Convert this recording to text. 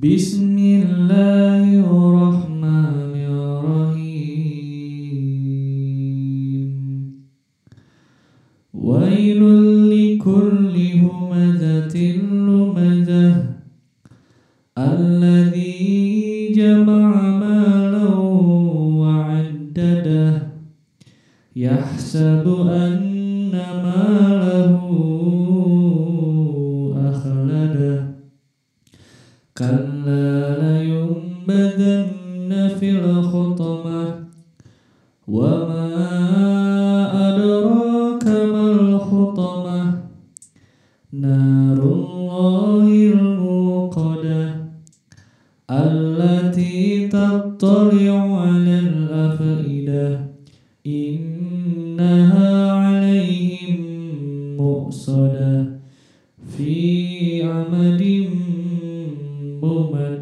بسم الله الرحمن الرحيم. ويل لكل همزة لمزة. الذي جمع مالا وعدده. يحسب أن ماله كلا لينبذن في الخطمة. وما أدراك ما الخطمة. نار الله الموقدة التي تطلع على الأفئدة. إنها عليهم مؤصدة. moment